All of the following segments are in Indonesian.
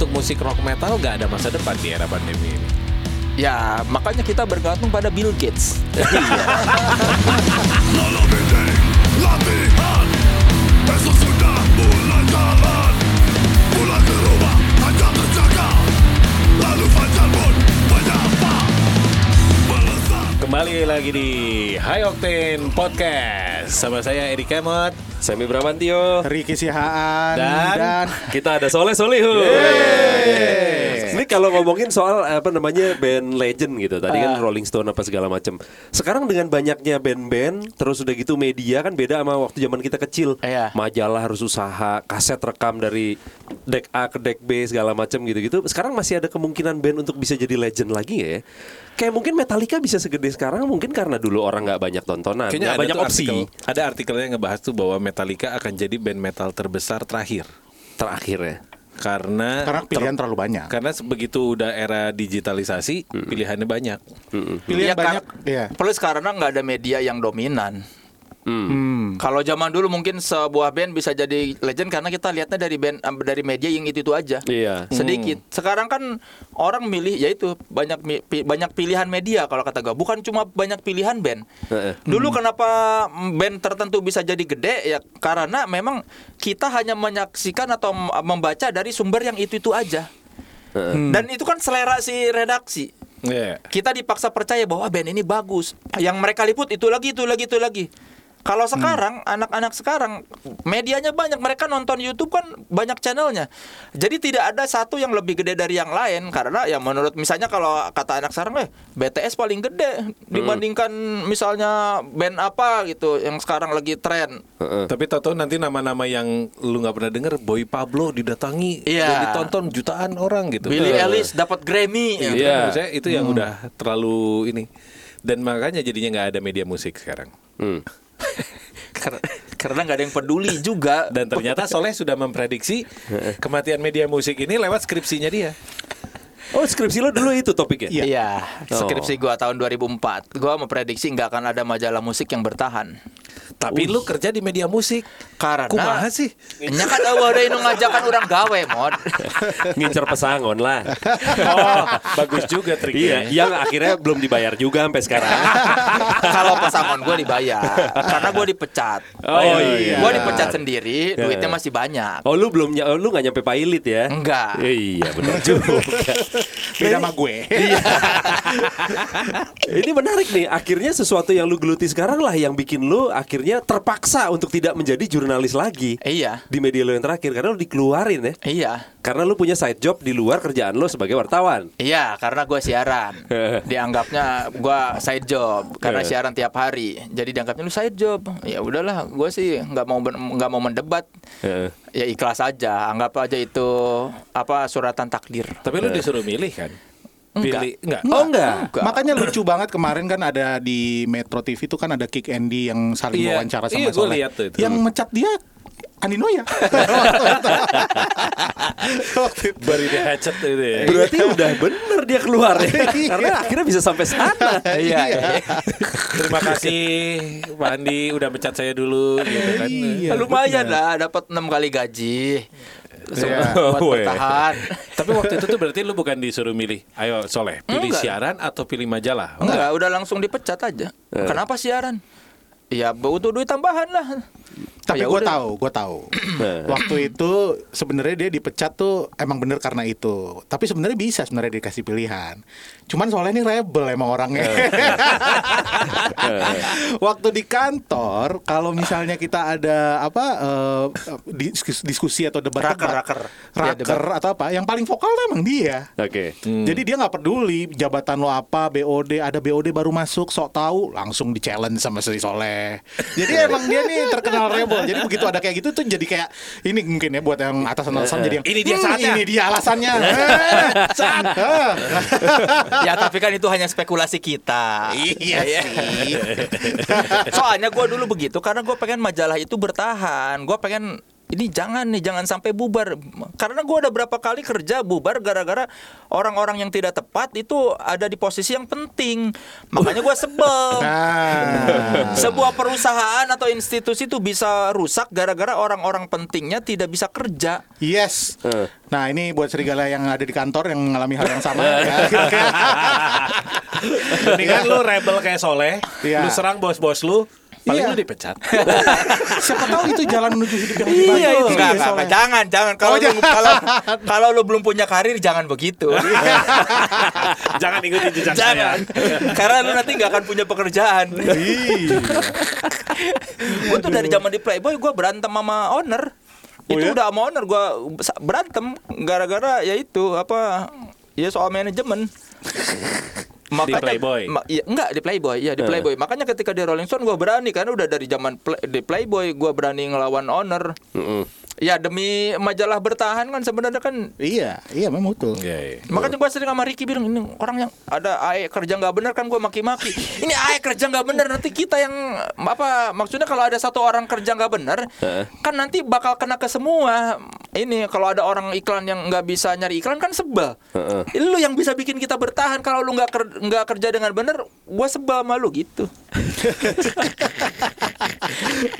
untuk musik rock metal nggak ada masa depan di era pandemi ini. Ya, makanya kita bergantung pada Bill Gates. Kembali lagi di High Octane Podcast. Sama saya Edi Kemot. Semi Bramantio. Ricky Sihaan. Dan- dan, Kita ada Soleh Solihu Ini kalau ngomongin soal apa namanya band legend gitu. Tadi kan Rolling Stone apa segala macam. Sekarang dengan banyaknya band-band Terus udah gitu media kan beda sama waktu zaman kita kecil. Iya. Majalah harus usaha Kaset rekam dari deck A ke deck B segala macam gitu-gitu. Sekarang masih ada kemungkinan band untuk bisa jadi legend lagi ya? Kayak mungkin Metallica bisa segede sekarang Mungkin karena dulu orang nggak banyak tontonan nggak ada banyak opsi. artikel, ada artikelnya yang ngebahas tuh bahwa Metallica akan jadi band metal terbesar terakhir. Terakhir ya karena karena pilihan terlalu banyak. karena begitu udah era digitalisasi pilihannya banyak. Pilihan Iya, Kak. banyak. Iya. Plus karena nggak ada media yang dominan. Hmm. Kalau zaman dulu mungkin sebuah band bisa jadi legend karena kita lihatnya dari band eh, dari media yang itu itu aja. Iya. Sedikit. Sekarang kan orang milih yaitu banyak banyak pilihan media kalau kata gue. Bukan cuma banyak pilihan band. Heeh. Dulu kenapa band tertentu bisa jadi gede ya karena memang kita hanya menyaksikan atau membaca dari sumber yang itu itu aja. Dan itu kan selera si redaksi Iya. kita dipaksa percaya bahwa band ini bagus. Yang mereka liput itu lagi, itu lagi, itu lagi. Kalau sekarang anak-anak sekarang medianya banyak, mereka nonton YouTube kan banyak channelnya. Jadi tidak ada satu yang lebih gede dari yang lain karena ya menurut misalnya kalau kata anak sekarang eh BTS paling gede dibandingkan misalnya band apa gitu yang sekarang lagi tren. Tapi tahu nanti nama-nama yang lu nggak pernah denger, Boy Pablo didatangi Iya. dan ditonton jutaan orang gitu. Eh. Eilish dapat Grammy. Gitu. Iya. kan maksudnya itu yang udah terlalu ini. Dan makanya jadinya nggak ada media musik sekarang. Hmm. Karena karena nggak ada yang peduli juga. Dan ternyata Soleh sudah memprediksi kematian media musik ini lewat skripsinya dia. Oh skripsi lo dulu itu topiknya? Iya, Oh. skripsi gua tahun 2004. Gua memprediksi nggak akan ada majalah musik yang bertahan. Tapi lu kerja di media musik. Karena Kumaha sih? Nya kan ada yang ngajakan orang gawe, mod. Ngincer pesangon lah. Oh, bagus juga iya, triknya. yang akhirnya belum dibayar juga sampai sekarang. Kalau pesangon gua dibayar, karena gua dipecat. Oh, iya. Gua dipecat sendiri, duitnya masih banyak. Oh lu belum oh, lu nggak nyampe pilot ya? Enggak. Iya benar juga. Beda sama gue. Ini menarik nih. Akhirnya sesuatu yang lu geluti sekarang lah yang bikin lu akhirnya terpaksa untuk tidak menjadi jurnalis lagi Iya. di media lu yang terakhir karena lu dikeluarin ya. Iya. Karena lu punya side job di luar kerjaan lu sebagai wartawan. Iya, karena gue siaran. Dianggapnya gua side job karena Eh. siaran tiap hari. Jadi dianggapnya lu side job. Ya udahlah, gue sih nggak mau nggak mau mendebat. Heeh. Ya ikhlas aja, anggap aja itu apa suratan takdir. Tapi lu disuruh milih kan? Enggak. Pilih enggak? Oh enggak. Makanya lucu banget kemarin kan ada di Metro TV itu kan ada Kick Andy yang saling Iya, wawancara sama iya, gua Soleh. lihat tuh itu. Yang mecat dia Andi Noya. Waktu itu. Baru di hatchet itu ya. Berarti udah bener dia keluar ya. Karena akhirnya bisa sampai sana. Iya. Terima kasih Pak Andi udah mecat saya dulu gitu kan. Iya, Lumayan lah, dapat enam kali gaji. Iya. Buat bertahan. Tapi waktu itu tuh berarti lu bukan disuruh milih. Ayo Soleh, pilih Enggak. siaran atau pilih majalah? Enggak, udah langsung dipecat aja. Kenapa siaran? Ya butuh duit tambahan lah. Tapi Ya gue udah. tahu, gue tahu. Waktu itu sebenarnya dia dipecat tuh emang bener karena itu. Tapi sebenarnya bisa sebenarnya dikasih pilihan. Cuman soalnya ini rebel emang orangnya. Waktu di kantor, kalau misalnya kita ada apa eh, dis- diskusi atau debat Raker, raker. Raker atau apa, yang paling vokal tuh emang dia. Oke. Jadi dia nggak peduli jabatan lo apa, BOD ada BOD baru masuk, sok tahu langsung di challenge sama si Soleh. Jadi emang dia nih terkenal rebel. Jadi begitu ada kayak gitu tuh jadi kayak ini mungkin ya buat yang atasan-atasan jadi yang Ini dia "Hmm, saatnya." Ini dia alasannya. Eh, saat. Eh. ya tapi kan itu hanya spekulasi kita. Iya sih. Soalnya gue dulu begitu karena gue pengen majalah itu bertahan. Gue pengen ini jangan nih jangan sampai bubar karena gue udah berapa kali kerja bubar gara-gara orang-orang yang tidak tepat itu ada di posisi yang penting makanya gue sebel Nah. sebuah perusahaan atau institusi itu bisa rusak gara-gara orang-orang pentingnya tidak bisa kerja Yes. Eh. Nah ini buat serigala yang ada di kantor yang mengalami hal yang sama. ya. Mendingan lu rebel kayak Soleh, Iya. lu serang bos-bos lu, paling Iya. lu dipecat. Siapa tahu itu jalan menuju hidup yang lebih baik. Iya, enggak, enggak, jangan, jangan. Kalau Oh, lu, kalau kalau lu belum punya karir, jangan begitu. Jangan ikutin jejak jangan, saya. karena lu nanti nggak akan punya pekerjaan. Iya. gue tuh dari zaman di Playboy, gue berantem sama owner. Oh, itu ya? udah sama owner gue berantem gara-gara ya itu apa ya soal manajemen. Playboy? ma- iya, enggak di Playboy, ya di Playboy. Makanya ketika di Rolling Stone gue berani karena udah dari zaman play- di Playboy gue berani ngelawan owner. Ya demi majalah bertahan kan sebenarnya kan Iya, iya memang betul. Iya, iya. Makanya gue sering sama Ricky bilang ini orang yang ada AE kerja nggak bener kan gue maki-maki. Ini AE kerja nggak bener nanti kita yang apa maksudnya kalau ada satu orang kerja nggak bener kan nanti bakal kena ke semua. Ini kalau ada orang iklan yang nggak bisa nyari iklan kan sebel. Lu yang bisa bikin kita bertahan kalau lu nggak ker- nggak kerja dengan bener, gue sebel sama lu gitu.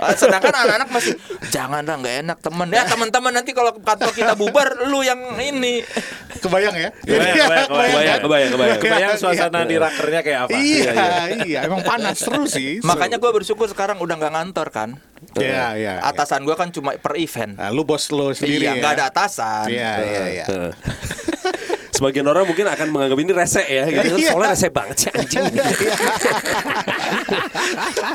Ah, Sedangkan anak-anak masih janganlah nggak enak temen ya teman-teman nanti kalau kantor kita bubar lu yang ini Kebayang ya? Kebayang, kebayang, Kebayang, kebayang, kebayang. Kebayang suasana di rakernya kayak apa? Iya, iya, emang panas terus sih. Makanya gue bersyukur sekarang udah nggak ngantor kan. Iya, iya. iya. Atasan gue kan cuma per event. Nah, lu bos lu sendiri iya, ya. nggak ada atasan. Iya, iya, iya. Sebagian orang mungkin akan menganggap ini rese ya gitu. Iya. Soalnya rese banget sih anjing.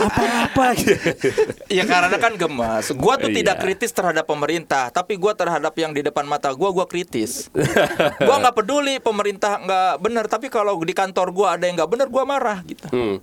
Apa-apa gitu. Iya karena kan gemas. Gue tuh Iya. tidak kritis terhadap pemerintah, tapi gue terhadap yang di depan mata gue, gue kritis. gue nggak peduli pemerintah nggak bener, tapi kalau di kantor gue ada yang nggak bener, gue marah gitu. Hmm.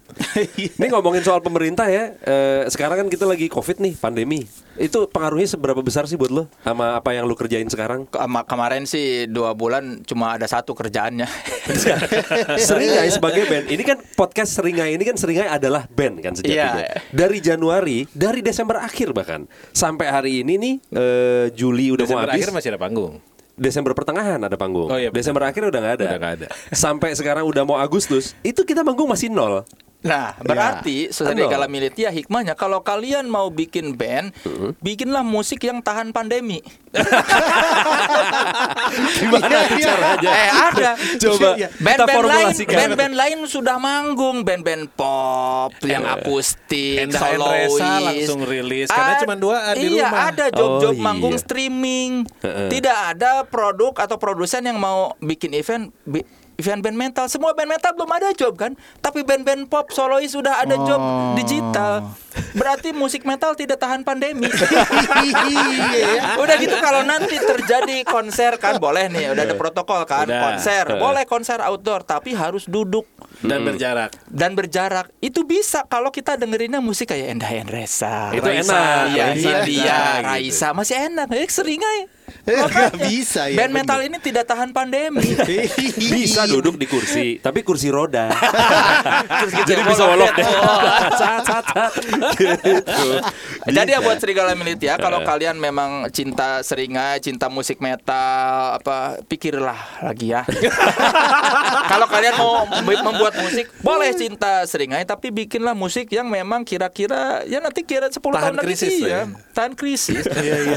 Ini ngomongin soal pemerintah ya. eh, sekarang kan kita lagi covid nih, pandemi. Itu pengaruhnya seberapa besar sih buat lo sama apa yang lo kerjain sekarang? Kema- kemarin sih dua bulan cuma ada satu kerjaannya. Seringai sebagai band. Ini kan podcast Seringai ini kan Seringai adalah band kan sejatinya. Iya. Dari Januari, dari Desember akhir bahkan sampai hari ini nih eh, Juli udah Desember mau habis. akhir masih ada panggung. Desember pertengahan ada panggung. Oh, iya, betul. Desember akhir udah nggak ada. Udah nggak ada. Sampai sekarang udah mau Agustus, itu kita manggung masih nol. Nah, berarti saudara Nol. Gala Militia hikmahnya kalau kalian mau bikin band, bikinlah musik yang tahan pandemi. Gimana tuh caranya? eh ada. Coba Iya, Band-band lain, band-band lain sudah manggung, band-band pop yang akustik, Endah solois. Langsung rilis, karena cuma dua di iya, rumah. ada job-job Oh, iya. manggung streaming. Heeh. Tidak ada produk atau produsen yang mau bikin event bi- event band metal. Semua band metal belum ada job kan? Tapi band-band pop solois sudah ada job Oh. digital. Berarti musik metal tidak tahan pandemi. Iya. udah gitu kalau nanti terjadi konser kan boleh nih, udah ada protokol kan, Udah. konser. Boleh konser outdoor tapi harus duduk Dan berjarak. dan berjarak. Itu bisa kalau kita dengerinnya musik kayak Endah Endresa. Itu Raisa, enak, Iya, Raisa, Hindia, gitu. Raisa masih enak. Eh, seringai. Nggak bisa ya. Band bener. metal ini tidak tahan pandemi. Bisa duduk di kursi, tapi kursi roda. Jadi Jadi bisa wolok deh. Cat, cat. Gitu. Jadi ya Bisa. buat Serigala Militia kalau kalian memang cinta seringai, cinta musik metal apa pikirlah lagi ya. kalau kalian mau mem- membuat musik, boleh cinta seringai tapi bikinlah musik yang memang kira-kira ya nanti kira 10 Tahan tahun lagi krisis ya. ya. Tahan krisis.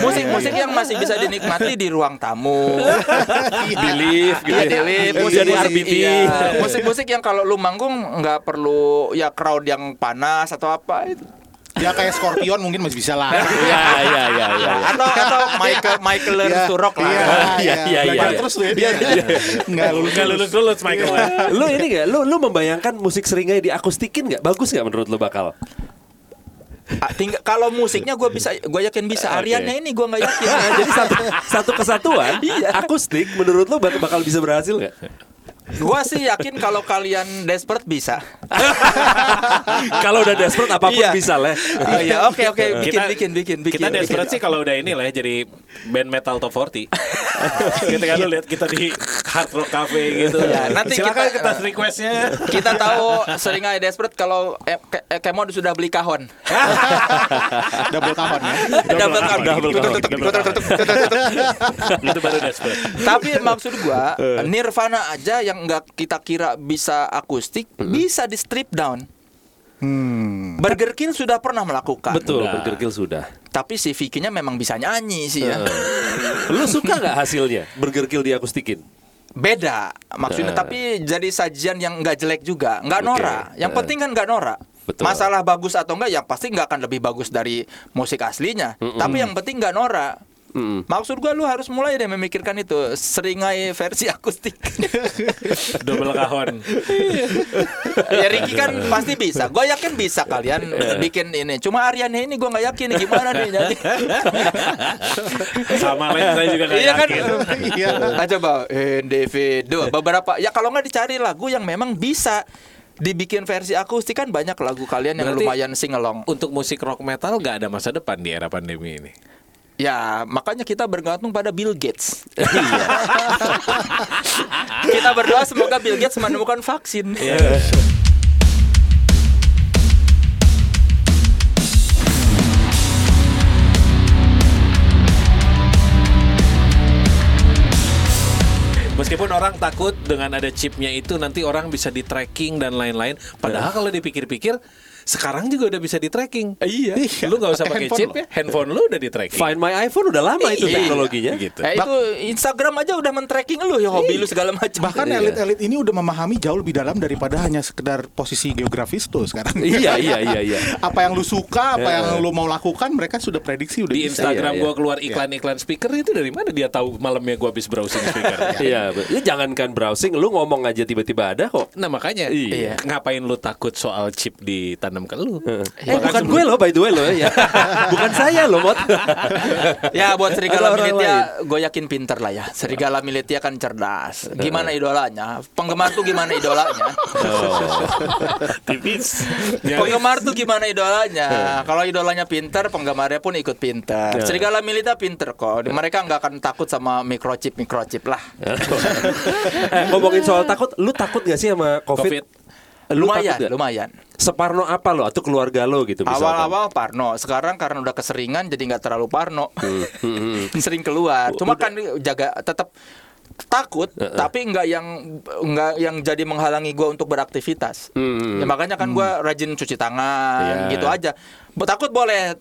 Musik-musik yang masih bisa dinikmati di ruang tamu. di lift gitu. Iya, ya. di lift. Jadi Musik-musik- RBT. iya. Musik-musik yang kalau lu manggung nggak perlu ya crowd yang panas atau apa itu. Ya kayak Scorpion mungkin masih bisa lah. Iya, iya, iya, iya. atau atau Michael Michael learns Iya, to rock lah. Iya, Iya, iya, iya. terus lu ya dia. Enggak lulus. Nggak lulus lulus Michael. Lu ini gak? Lu lu membayangkan musik seringai diakustikin nggak? Bagus nggak menurut lu bakal? Ah, tinggal kalau musiknya gue bisa gue yakin bisa Oke. Ariannya ini gue nggak yakin. Nah, jadi satu satu kesatuan akustik menurut lu bak- bakal bisa berhasil nggak? Gue sih yakin kalau kalian desperate bisa. Kalau udah desperate apa pun Iya. bisa lah. Oh iya, oke oke bikin Kita- bikin bikin bikin. Kita desperate bikin. sih kalau udah ini lah jadi band metal top 40. Ketika lu lihat kita di Hard Rock Cafe gitu. Ya, nanti Silakan kita- kita, requestnya. Kita tahu sering aja desperate kalau eh, Ke- eh, Kemo sudah beli kahon. Double kahon ya. Double kahon. double kahon. Itu baru desperate. Tapi maksud gua Nirvana aja yang nggak kita kira bisa akustik bisa di strip down. Hmm. Burger King sudah pernah melakukan. Betul, Udah. Burger Kill sudah. Tapi si Vicky-nya memang bisa nyanyi sih ya. Lu suka nggak hasilnya Burger Kill diakustikin? Beda maksudnya Nah. tapi jadi sajian yang nggak jelek juga, nggak Oke. norak. Yang Nah. penting kan nggak norak. Betul. Masalah bagus atau enggak yang pasti nggak akan lebih bagus dari musik aslinya. Tapi yang penting nggak norak. Mm-mm. Maksud gua lu harus mulai deh memikirkan itu seringai versi akustik. Double kahon. ya Ricky kan pasti bisa. Gue yakin bisa kalian bikin ini. Cuma Aryani ini gue nggak yakin nih gimana nih jadi. Sama lain saya juga nggak Iya kan? yakin. Iya. Ah, coba individu beberapa ya kalau nggak dicari lagu yang memang bisa dibikin versi akustik kan banyak lagu kalian yang Berarti- lumayan sing along. Untuk musik rock metal nggak ada masa depan di era pandemi ini. Ya makanya kita bergantung pada Bill Gates. kita berdoa semoga Bill Gates menemukan vaksin. Meskipun orang takut dengan ada chipnya itu nanti orang bisa di tracking dan lain-lain. Padahal kalau dipikir-pikir sekarang juga udah bisa di tracking. Iya. Lu nggak usah pakai Handphone chip lo. ya. Handphone lu udah di tracking. Find My iPhone udah lama itu Iya. teknologinya. Gitu. Eh, itu Instagram aja udah men-tracking lu ya hobi lu segala macam. Bahkan Iya. elit-elit ini udah memahami jauh lebih dalam daripada hanya sekedar posisi geografis tuh sekarang. Iya, iya, iya, iya. apa yang lu suka, apa yang lu mau lakukan, mereka sudah prediksi udah Di bisa. Instagram Iya, gua keluar iklan-iklan speaker itu dari mana dia tahu malamnya gua habis browsing speaker. Iya, ya jangankan browsing, lu ngomong aja tiba-tiba ada kok. Nah makanya Iya. ngapain lu takut soal chip ditanam ke lu? Eh, bukan gue loh by the way loh ya. bukan saya loh, Mot. Ya buat serigala militia gue yakin pinter lah ya. Serigala militia kan cerdas. Gimana idolanya? Penggemar tuh gimana idolanya? Tipis. Penggemar tuh gimana idolanya? Kalau idolanya pinter Penggemarnya pun ikut pinter. Serigala militia pinter kok. Mereka nggak akan takut sama microchip-microchip lah. Eh, ngomongin soal takut, lu takut gak sih sama COVID? Covid. Lu Lumayan lumayan Separno apa lo atau keluarga lo gitu? Awal-awal Parno, sekarang karena udah keseringan jadi nggak terlalu Parno, sering keluar. Cuma kan jaga tetap takut, tapi nggak yang nggak yang jadi menghalangi gua untuk beraktivitas. Hmm. Ya makanya kan gua rajin cuci tangan, Iya. gitu aja. Takut boleh,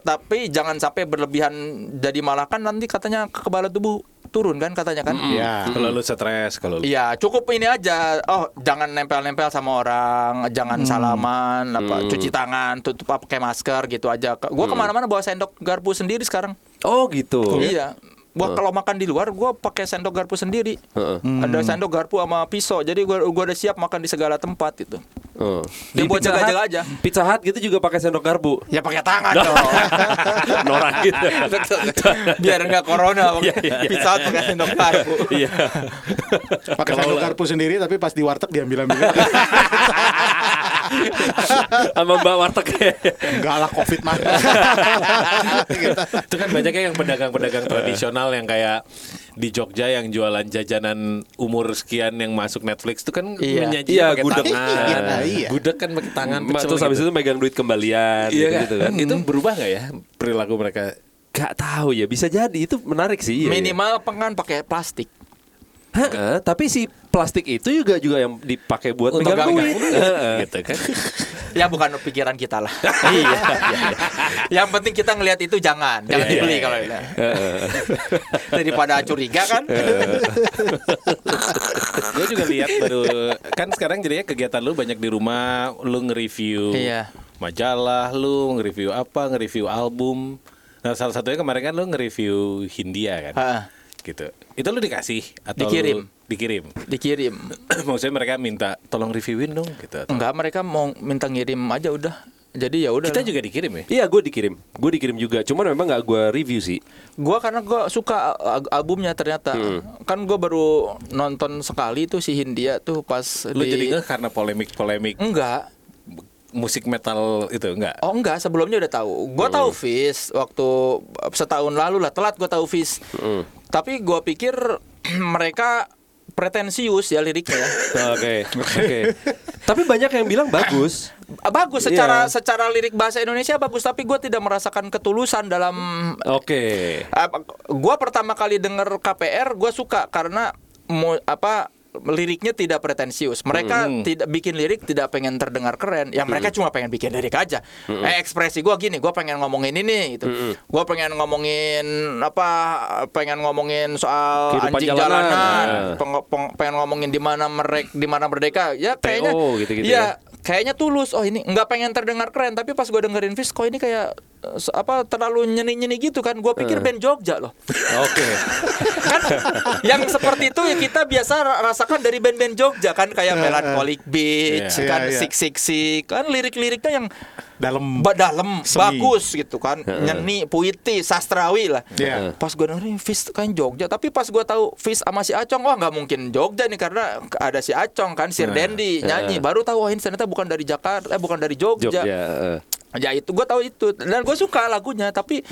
tapi jangan sampai berlebihan. Jadi malah kan nanti katanya kekebalan tubuh turun kan katanya kan. Iya. Kalau lu stres, kalau lu Iya, cukup ini aja. Oh, jangan nempel-nempel sama orang, jangan salaman, apa, cuci tangan, tutup pakai masker gitu aja. Ke- Gua ke mana-mana bawa sendok garpu sendiri sekarang. Oh gitu. Iya. Gua kalau makan di luar, gua pakai sendok garpu sendiri. Heeh. Ada sendok garpu sama pisau. Jadi gua gua udah siap makan di segala tempat itu. Oh. Dia buat Pizza jaga-jaga Hut- aja. Pizza Hut gitu juga pakai sendok garpu. Ya pakai tangan dong. Norak gitu. Betul. Biar enggak corona pakai pisau pakai sendok garpu. Iya. Pakai sendok garpu sendiri tapi pas di warteg diambil-ambil. Sama Mbak Warteg. Enggak lah Covid mah. itu kan banyaknya yang pedagang-pedagang tradisional yang kayak di Jogja yang jualan jajanan umur sekian yang masuk Netflix itu kan Iya. menyaji Iya, pakai gudeg. tangan. Iya, iya. Gudeg kan pakai tangan Ma- pecel Terus habis gitu. itu megang duit kembalian Iya kan? gitu kan. Itu berubah nggak ya perilaku mereka? Gak tahu ya, bisa jadi itu menarik sih. iya, iya. Minimal pengan pakai plastik. Heeh, tapi si plastik itu juga juga yang dipakai buat Untuk megang duit. duit. Heeh. gitu kan. Ya bukan pikiran kita lah. Iya, iya, iya. Yang penting kita ngelihat itu jangan, jangan Iya, dibeli iya, kalau ini. Daripada curiga kan. Gue juga lihat baru kan sekarang jadinya kegiatan lu banyak di rumah, lu nge-review Iya. majalah, lu nge-review apa, nge-review album. Nah, salah satunya kemarin kan lu nge-review Hindia kan. Ha, Gitu. Itu lu dikasih atau Dikirim. lu dikirim? dikirim. Maksudnya mereka minta tolong reviewin dong gitu. atau- Enggak, mereka mau minta ngirim aja udah. Jadi ya udah. Kita juga dikirim ya. Iya, gue dikirim. Gue dikirim juga. Cuman memang nggak gue review sih. Gua karena gua suka al- albumnya ternyata. Kan gua baru nonton sekali tuh si Hindia tuh pas Lu di jadi nggak karena polemik-polemik Enggak. musik metal itu enggak? Oh enggak, sebelumnya udah tahu. Gua tahu Fish waktu setahun lalu lah telat gua tahu Fish. Tapi gue pikir mereka pretensius ya liriknya ya. Oke, oke. Tapi banyak yang bilang bagus. Bagus secara Iya. secara lirik bahasa Indonesia bagus tapi gue tidak merasakan ketulusan dalam Oke. apa gua pertama kali denger KPR gua suka karena mu- apa liriknya tidak pretensius. Mereka tidak bikin lirik tidak pengen terdengar keren. Ya mereka cuma pengen bikin lirik aja. Eh ekspresi gua gini, gua pengen ngomongin ini gitu. Gua pengen ngomongin apa pengen ngomongin soal Kehidupan anjing jalanan. jalanan, Nah. peng- peng- pengen ngomongin di mana merek di mana merdeka. Ya kayaknya TO gitu-gitu ya, kayaknya tulus. Oh ini nggak pengen terdengar keren, tapi pas gua dengerin Fis kok ini kayak apa terlalu nyeni-nyeni gitu kan. Gua pikir band Jogja loh. Oke. kan yang seperti itu ya kita biasa ra- rasakan dari band-band Jogja kan kayak Melancholic Beach Iya, kan iya. Sik Sik Sik kan lirik-liriknya yang dalam ba- dalam Seni. bagus gitu kan nyeni puisi sastrawi lah Iya. pas gue dengerin Fis kan Jogja tapi pas gue tahu Fis sama si Acong wah nggak mungkin Jogja nih karena ada si Acong kan Sir Dendi nyanyi baru tahu wah ini ternyata bukan dari Jakarta eh bukan dari Jogja, Jogja. Ya itu gue tahu itu. Dan gue suka lagunya tapi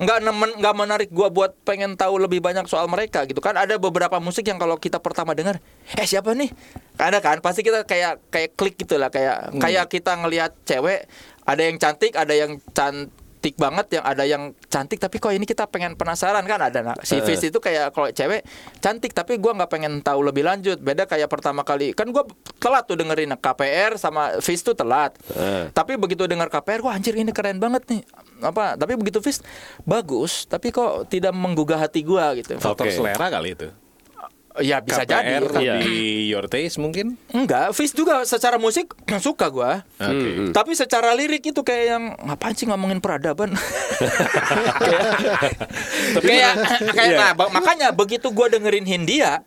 nggak nemen nggak menarik gue buat pengen tahu lebih banyak soal mereka gitu kan. Ada beberapa musik yang kalau kita pertama dengar eh siapa nih? Ada kan? Pasti kita kayak kayak klik gitu lah kayak kayak kita ngelihat cewek ada yang cantik ada yang cantik banget yang ada yang cantik tapi kok ini kita pengen penasaran kan ada nah, si Fis itu kayak kalau cewek cantik tapi gua nggak pengen tahu lebih lanjut beda kayak pertama kali kan gua telat tuh dengerin KPR sama Fis tuh telat Eh. tapi begitu dengar KPR wah anjir ini keren banget nih apa tapi begitu Fis bagus tapi kok tidak menggugah hati gua gitu Faktor Oke. selera kali itu. Ya bisa jadi KPR Iya. di your taste mungkin. enggak Fis juga secara musik suka gua Oke. Tapi secara lirik itu kayak yang ngapain sih ngomongin peradaban? kayak kayak, kayak Iya. nah, makanya begitu gua dengerin Hindia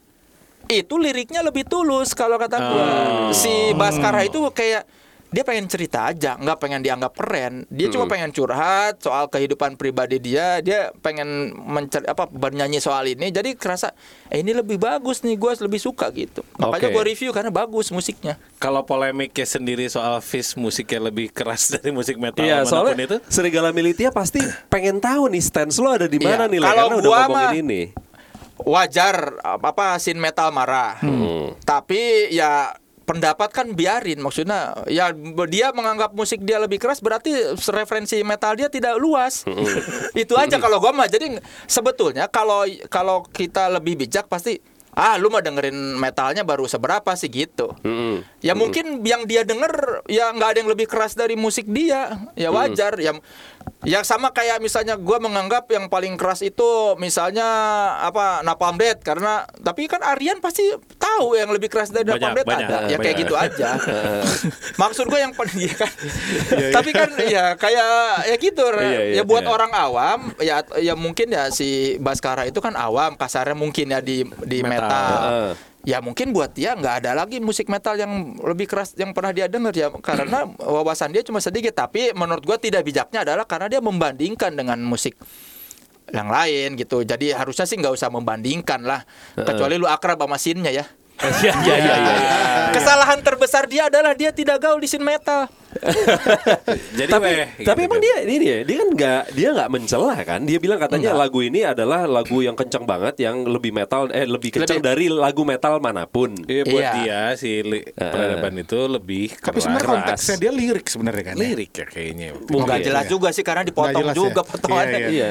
itu liriknya lebih tulus kalau kata gua. Si Baskara itu kayak dia pengen cerita aja, nggak pengen dianggap keren. Dia cuma pengen curhat soal kehidupan pribadi dia. Dia pengen mencer apa bernyanyi soal ini. Jadi kerasa eh ini lebih bagus nih, gua lebih suka gitu. Makanya Oke. gua review karena bagus musiknya. Kalau polemiknya sendiri soal Fish musiknya lebih keras dari musik metal Iya, mana pun soalnya itu. Serigala Militia pasti pengen tahu nih stance lo ada di mana Iya. nih, Kalau karena udah gua ngomongin mah- ini. wajar apa sin metal marah. Tapi ya pendapat kan biarin maksudnya ya dia menganggap musik dia lebih keras berarti referensi metal dia tidak luas. Itu aja kalau gua mah. Jadi sebetulnya kalau kalau kita lebih bijak pasti ah lu mah dengerin metalnya baru seberapa sih gitu. Ya mungkin yang dia denger ya nggak ada yang lebih keras dari musik dia. Ya wajar. Ya ya sama kayak misalnya gua menganggap yang paling keras itu misalnya apa Napalm Death karena tapi kan Aryan pasti tahu yang lebih keras dari Banyak, Death banyak, ada. Ya kayak banyak. gitu aja. Maksud gue yang paling ya kan. tapi kan ya kayak ya gitu. Iya, iya, ya buat iya. orang awam ya ya mungkin ya si Baskara itu kan awam kasarnya mungkin ya di di Metal. metal. Heeh. Ya mungkin buat dia nggak ada lagi musik metal yang lebih keras yang pernah dia dengar ya karena wawasan dia cuma sedikit tapi menurut gua tidak bijaknya adalah karena dia membandingkan dengan musik yang lain gitu jadi harusnya sih nggak usah membandingkan lah kecuali lu akrab sama sinnya ya Iya, iya, iya, iya. kesalahan terbesar dia adalah dia tidak gaul di sin metal Jadi tapi weh, tapi gitu emang kan. dia ini dia dia kan nggak dia nggak mencela kan dia bilang katanya Enggak. lagu ini adalah lagu yang kencang banget yang lebih metal eh lebih kencang Lebih- dari lagu metal mana pun Iya buat Iya. dia si li- peradaban itu lebih Tapi keras. sebenarnya konteksnya dia lirik sebenarnya kan. ya? lirik ya kayaknya. Mungkin. nggak jelas Iya. juga sih karena dipotong jelas juga ya? potongannya Iya, Iya.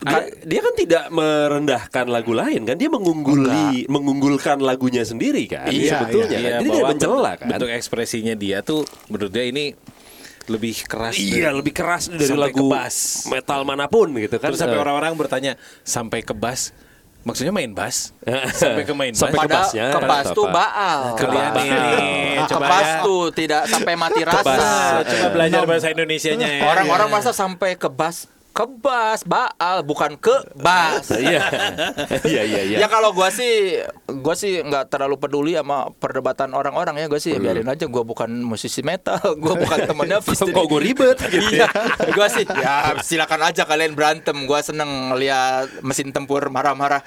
Dia, dia kan tidak merendahkan lagu lain kan dia mengungguli mengunggulkan lagunya sendiri kan Iya, sebetulnya Iya, kan. Jadi dia bahwa mencela kan. Bentuk ekspresinya dia tuh menurut dia ini lebih keras. Iya dari- lebih keras dari sampai lagu ke bass. metal mana pun gitu kan. Terus sampai Eh. orang-orang bertanya sampai ke bass. Maksudnya main bass? sampai ke main Sampai bass. ke Padahal bassnya, kebas atau tuh baal Kalian ini coba kebas ya. tuh tidak sampai mati rasa. Coba belajar bahasa Indonesianya ya. Orang-orang masa sampai kebas kebas baal bukan ke bas. Iya. Iya iya iya. Ya kalau gua sih gua sih nggak terlalu peduli sama perdebatan orang-orang ya gua sih Hmm. biarin aja gua bukan musisi metal, gua bukan temennya. Kok gue ribet gitu Iya, gua sih ya silakan aja kalian berantem. Gua seneng lihat mesin tempur marah-marah.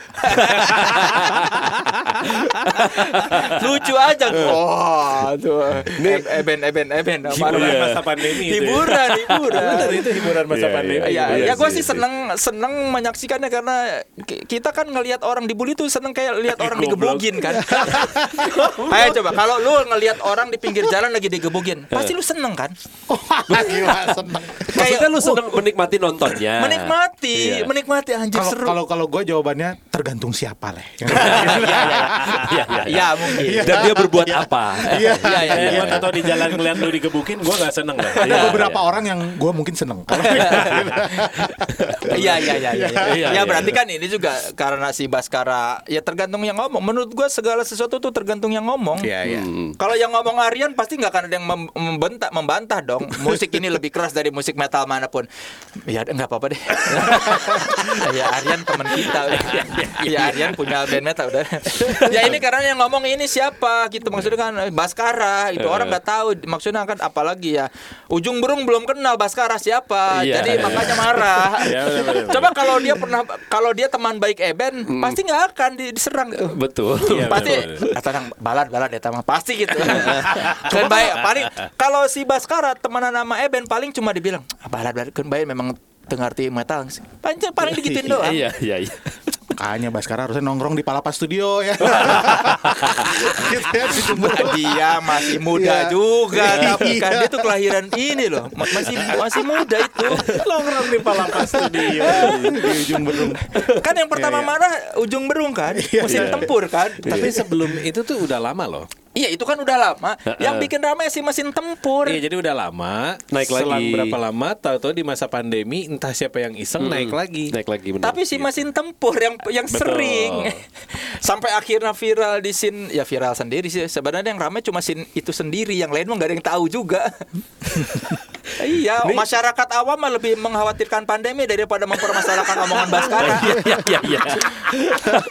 Lucu aja. Oh, tuh. Eben eben eben. Hiburan Iya. masa pandemi ya. Hiburan, hiburan. Itu hiburan masa Iya, pandemi. Iya, Iya ya gue sih, iya seneng seneng menyaksikannya karena ki- kita kan ngelihat orang dibully tuh seneng kayak lihat orang digebugin kan. Ayo coba kalau lu ngelihat orang di pinggir jalan lagi digebugin, pasti lu seneng kan? Gila seneng. Maksudnya lu seneng menikmati nontonnya. Menikmati, Iya. menikmati anjir Kalau seru. kalau kalau gue jawabannya tergantung siapa leh. Iya, iya, ya mungkin. Dan dia berbuat apa? Iya. Iya, iya, Eh, iya. gua tahu di jalan ngeliat lu digebukin, gua nggak seneng dah. Ada beberapa orang yang gue mungkin seneng. Iya iya iya iya. Iya, Ya iya, berarti iya. kan ini juga karena si Baskara ya tergantung yang ngomong. Menurut gua segala sesuatu tuh tergantung yang ngomong. Iya iya. Kalau yang ngomong Aryan pasti nggak akan ada yang mem- membantah, dong. Musik ini lebih keras dari musik metal mana pun. Ya nggak apa-apa deh. ya Aryan teman kita. udah. Ya Aryan punya band metal udah. ya ini karena yang ngomong ini siapa gitu maksudnya kan Baskara itu orang nggak tahu maksudnya kan apalagi ya ujung burung belum kenal Baskara siapa. Iya. Jadi makanya Iya, benar, benar. Coba kalau dia pernah kalau dia teman baik Eben pasti nggak akan di- diserang. Tuh Betul. Iya, pasti tenang balad balad ya tamah pasti gitu. Kan baik paling kalau si Baskara temenan sama Eben paling cuma dibilang ah, balad balad kan baik memang dengarti metal paling paling digituin doang. Iya, iya, iya. Makanya Baskara harusnya nongkrong di Palapa Studio ya. gitu ya, dia masih muda Iya. juga tapi kan Iya. dia tuh kelahiran ini loh Ma- masih masih muda itu Nongkrong di Palapa Studio. di ujung berung. kan yang pertama Iya, iya. marah ujung berung kan mesin iya. tempur kan Tapi sebelum itu tuh udah lama loh. Iya itu kan udah lama yang bikin ramai si mesin tempur Iya, jadi udah lama. Naik Selang lagi. berapa lama? Tahu-tahu di masa pandemi, entah siapa yang iseng naik lagi. Naik lagi benar. Tapi si mesin tempur yang yang Betul. sering sampai akhirnya viral di sin ya viral sendiri sih. Sebenarnya yang ramai cuma sin itu sendiri, yang lain mah nggak ada yang tahu juga. iya, masyarakat awam mah lebih mengkhawatirkan pandemi daripada mempermasalahkan omongan Baskara. Iya, iya, iya.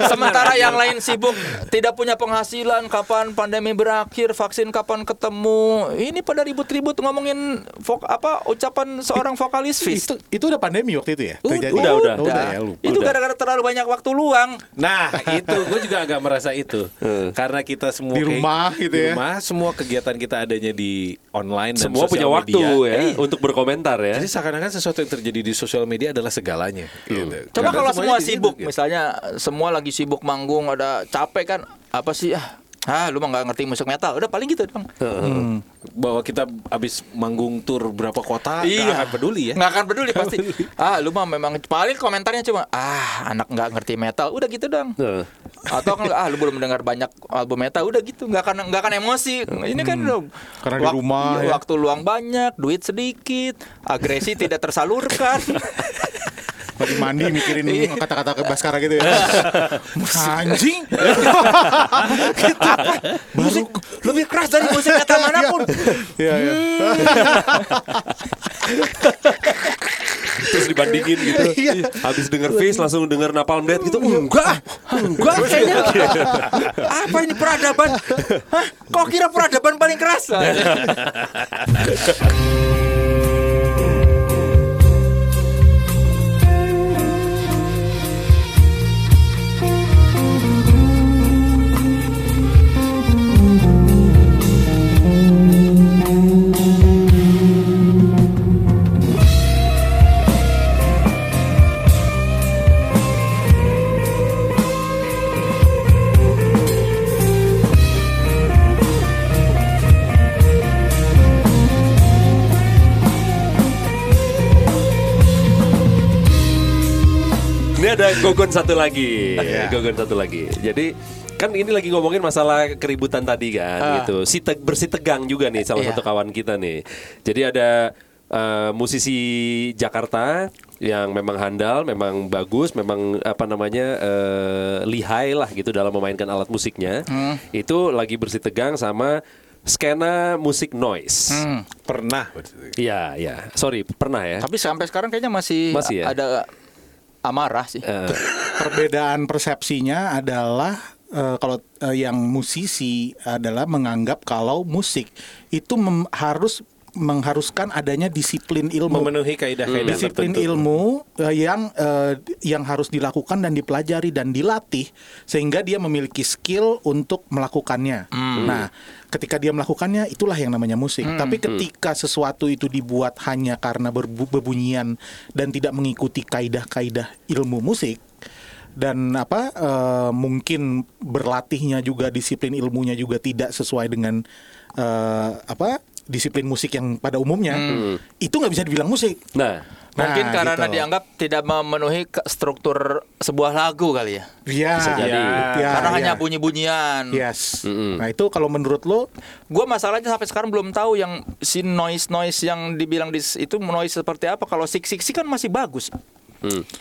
Sementara yang lain sibuk tidak punya penghasilan, kapan pandemi berakhir, vaksin kapan ketemu. Ini pada ribut-ribut ngomongin vok apa ucapan seorang vokalis Fish. Itu itu udah pandemi waktu itu ya? Terjadi? udah, udah. Oh, udah ya lupa. Itu gara-gara terlalu banyak waktu luang. Nah, itu gue juga agak merasa itu. Karena kita semua Di kayak- rumah gitu di ya. rumah, semua kegiatan kita adanya di online dan Semua punya waktu media. ya untuk berkomentar ya. Jadi seakan-akan sesuatu yang terjadi di sosial media adalah segalanya. Gitu. Coba Karena kalau semua sibuk, gitu. misalnya semua lagi sibuk manggung, ada capek kan? Apa sih ah? Ah, lu mah nggak ngerti musik metal. Udah paling gitu dong. bahwa kita habis manggung tur berapa kota, Iya. nggak akan peduli ya. Nggak akan peduli pasti. ah, lu mah memang paling komentarnya cuma ah, anak nggak ngerti metal. Udah gitu dong. Heeh. Atau kan ah lu belum mendengar banyak album metal udah gitu nggak akan nggak akan emosi ini kan udah Karena di rumah, ya. waktu luang banyak duit sedikit agresi tidak tersalurkan Lagi mandi mikirin kata-kata ke Baskara gitu ya. Anjing. musik lebih keras dari musik metal mana pun Iya, iya. Terus dibandingin gitu. Iya. Habis denger Face langsung denger Napalm Death gitu. Enggak. Enggak kayaknya Apa ini peradaban Hah? Kok kira peradaban paling keras gogon satu lagi. Iya. Gogon satu lagi. Jadi kan ini lagi ngomongin masalah keributan tadi kan Ah. gitu. Si te- bersih tegang juga nih salah Iya. satu kawan kita nih. Jadi ada eh, musisi Jakarta yang memang handal, memang bagus, memang apa namanya eh, lihai lah gitu dalam memainkan alat musiknya. Hmm. Itu lagi bersih tegang sama skena musik noise. Hmm. Pernah. Iya, iya. Sorry, pernah ya. Tapi sampai sekarang kayaknya masih, Masih ya? ada amarah sih. Eh, Perbedaan persepsinya adalah eh, kalau eh, yang musisi adalah menganggap kalau musik itu mem- harus mengharuskan adanya disiplin ilmu. Memenuhi kaidah-kaidah disiplin tertentu. ilmu eh, yang eh, yang harus dilakukan dan dipelajari dan dilatih sehingga dia memiliki skill untuk melakukannya. Nah, ketika dia melakukannya itulah yang namanya musik. Tapi ketika sesuatu itu dibuat hanya karena berbu- bebunyian dan tidak mengikuti kaidah-kaidah ilmu musik dan apa eh, mungkin berlatihnya juga disiplin ilmunya juga tidak sesuai dengan eh, apa disiplin musik yang pada umumnya itu nggak bisa dibilang musik. Nah, Mungkin Nah, karena gitu. dianggap tidak memenuhi struktur sebuah lagu kali ya. Iya, Bisa jadi. ya, karena ya. hanya bunyi-bunyian. Yes. Nah itu kalau menurut lo, Gue masalahnya sampai sekarang belum tahu yang si noise noise yang dibilang di, itu noise seperti apa. Kalau sik sik sik kan masih bagus.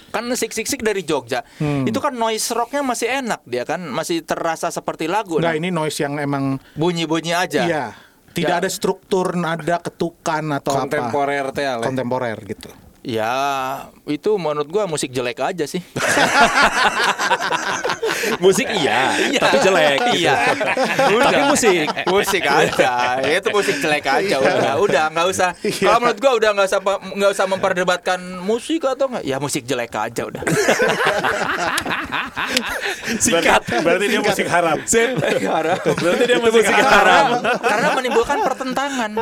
Kan sik sik sik dari Jogja. Itu kan noise rocknya masih enak dia kan masih terasa seperti lagu. nggak Nah, ini noise yang emang, bunyi-bunyi aja. iya, tidak Ya. ada struktur, nada, ketukan atau Kontemporer apa. Ale. Kontemporer gitu. Ya, itu menurut gua musik jelek aja sih. musik iya, tapi jelek. Iya. Tapi musik. musik aja. Itu musik jelek aja udah. Udah nggak usah. Iya. Kalau menurut gua udah nggak usah nggak usah memperdebatkan musik atau nggak. Ya musik jelek aja udah. Singkat. Berarti dia musik haram. Sip. Berarti dia musik haram. Karena menimbulkan pertentangan.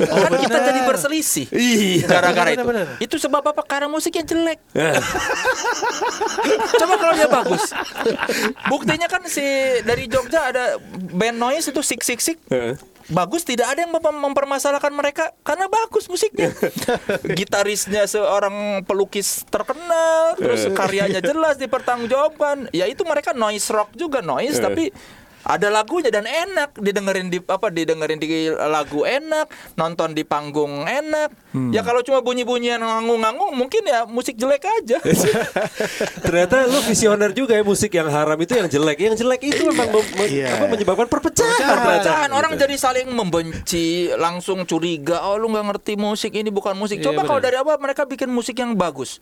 kan kita jadi berselisih. Iya. Gara-gara itu. Itu sebab apa? Karena musiknya jelek. Coba kalau dia bagus. Buktinya kan si dari Jogja ada band noise itu sik sik sik. Bagus tidak ada yang mem- mempermasalahkan mereka karena bagus musiknya. Gitarisnya seorang pelukis terkenal, terus karyanya jelas dipertanggungjawabkan. Ya itu mereka noise rock juga noise tapi ada lagunya dan enak didengerin di apa didengerin di lagu enak nonton di panggung enak ya kalau cuma bunyi-bunyian nganggung-nganggung mungkin ya musik jelek aja Ternyata lu visioner juga ya musik yang haram itu yang jelek. Yang jelek itu memang mem- me- Iya. apa, menyebabkan perpecahan. Perpecahan orang jadi saling membenci langsung curiga oh lu nggak ngerti musik ini bukan musik Iya, coba kalau benar. dari awal mereka bikin musik yang bagus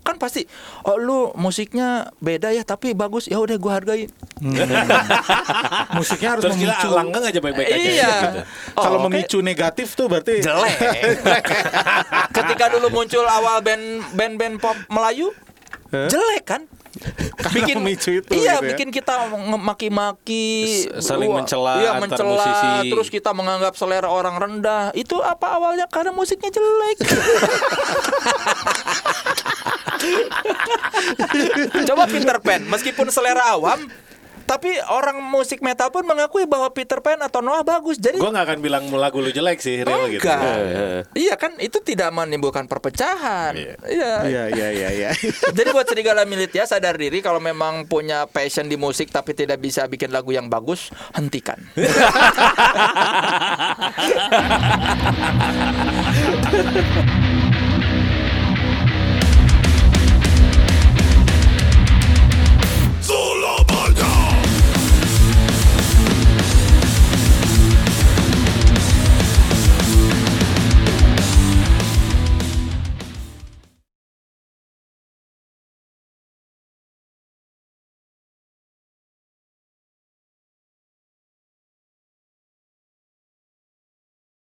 kan pasti oh lu musiknya beda ya tapi bagus ya udah gua hargain Musiknya harus Terus kita memicu. langgeng aja baik-baik aja. iya Gitu. Kalau Oh, oke. memicu negatif tuh berarti jelek. Ketika dulu muncul awal band band-band pop Melayu, jelek kan? Karena memicu itu iya, gitu ya. bikin kita maki-maki, saling mencela iya, mencela, musisi. terus kita menganggap selera orang rendah. Itu apa awalnya? Karena musiknya jelek. Coba Peter Pan, meskipun selera awam, tapi orang musik metal pun mengakui bahwa Peter Pan atau Noah bagus. Jadi Gue gak akan bilang lagu lu jelek sih, real gitu. Enggak. Iya kan itu tidak menimbulkan perpecahan. Iya. Iya. Iya iya iya iya. Jadi buat serigala milit ya sadar diri kalau memang punya passion di musik tapi tidak bisa bikin lagu yang bagus, hentikan.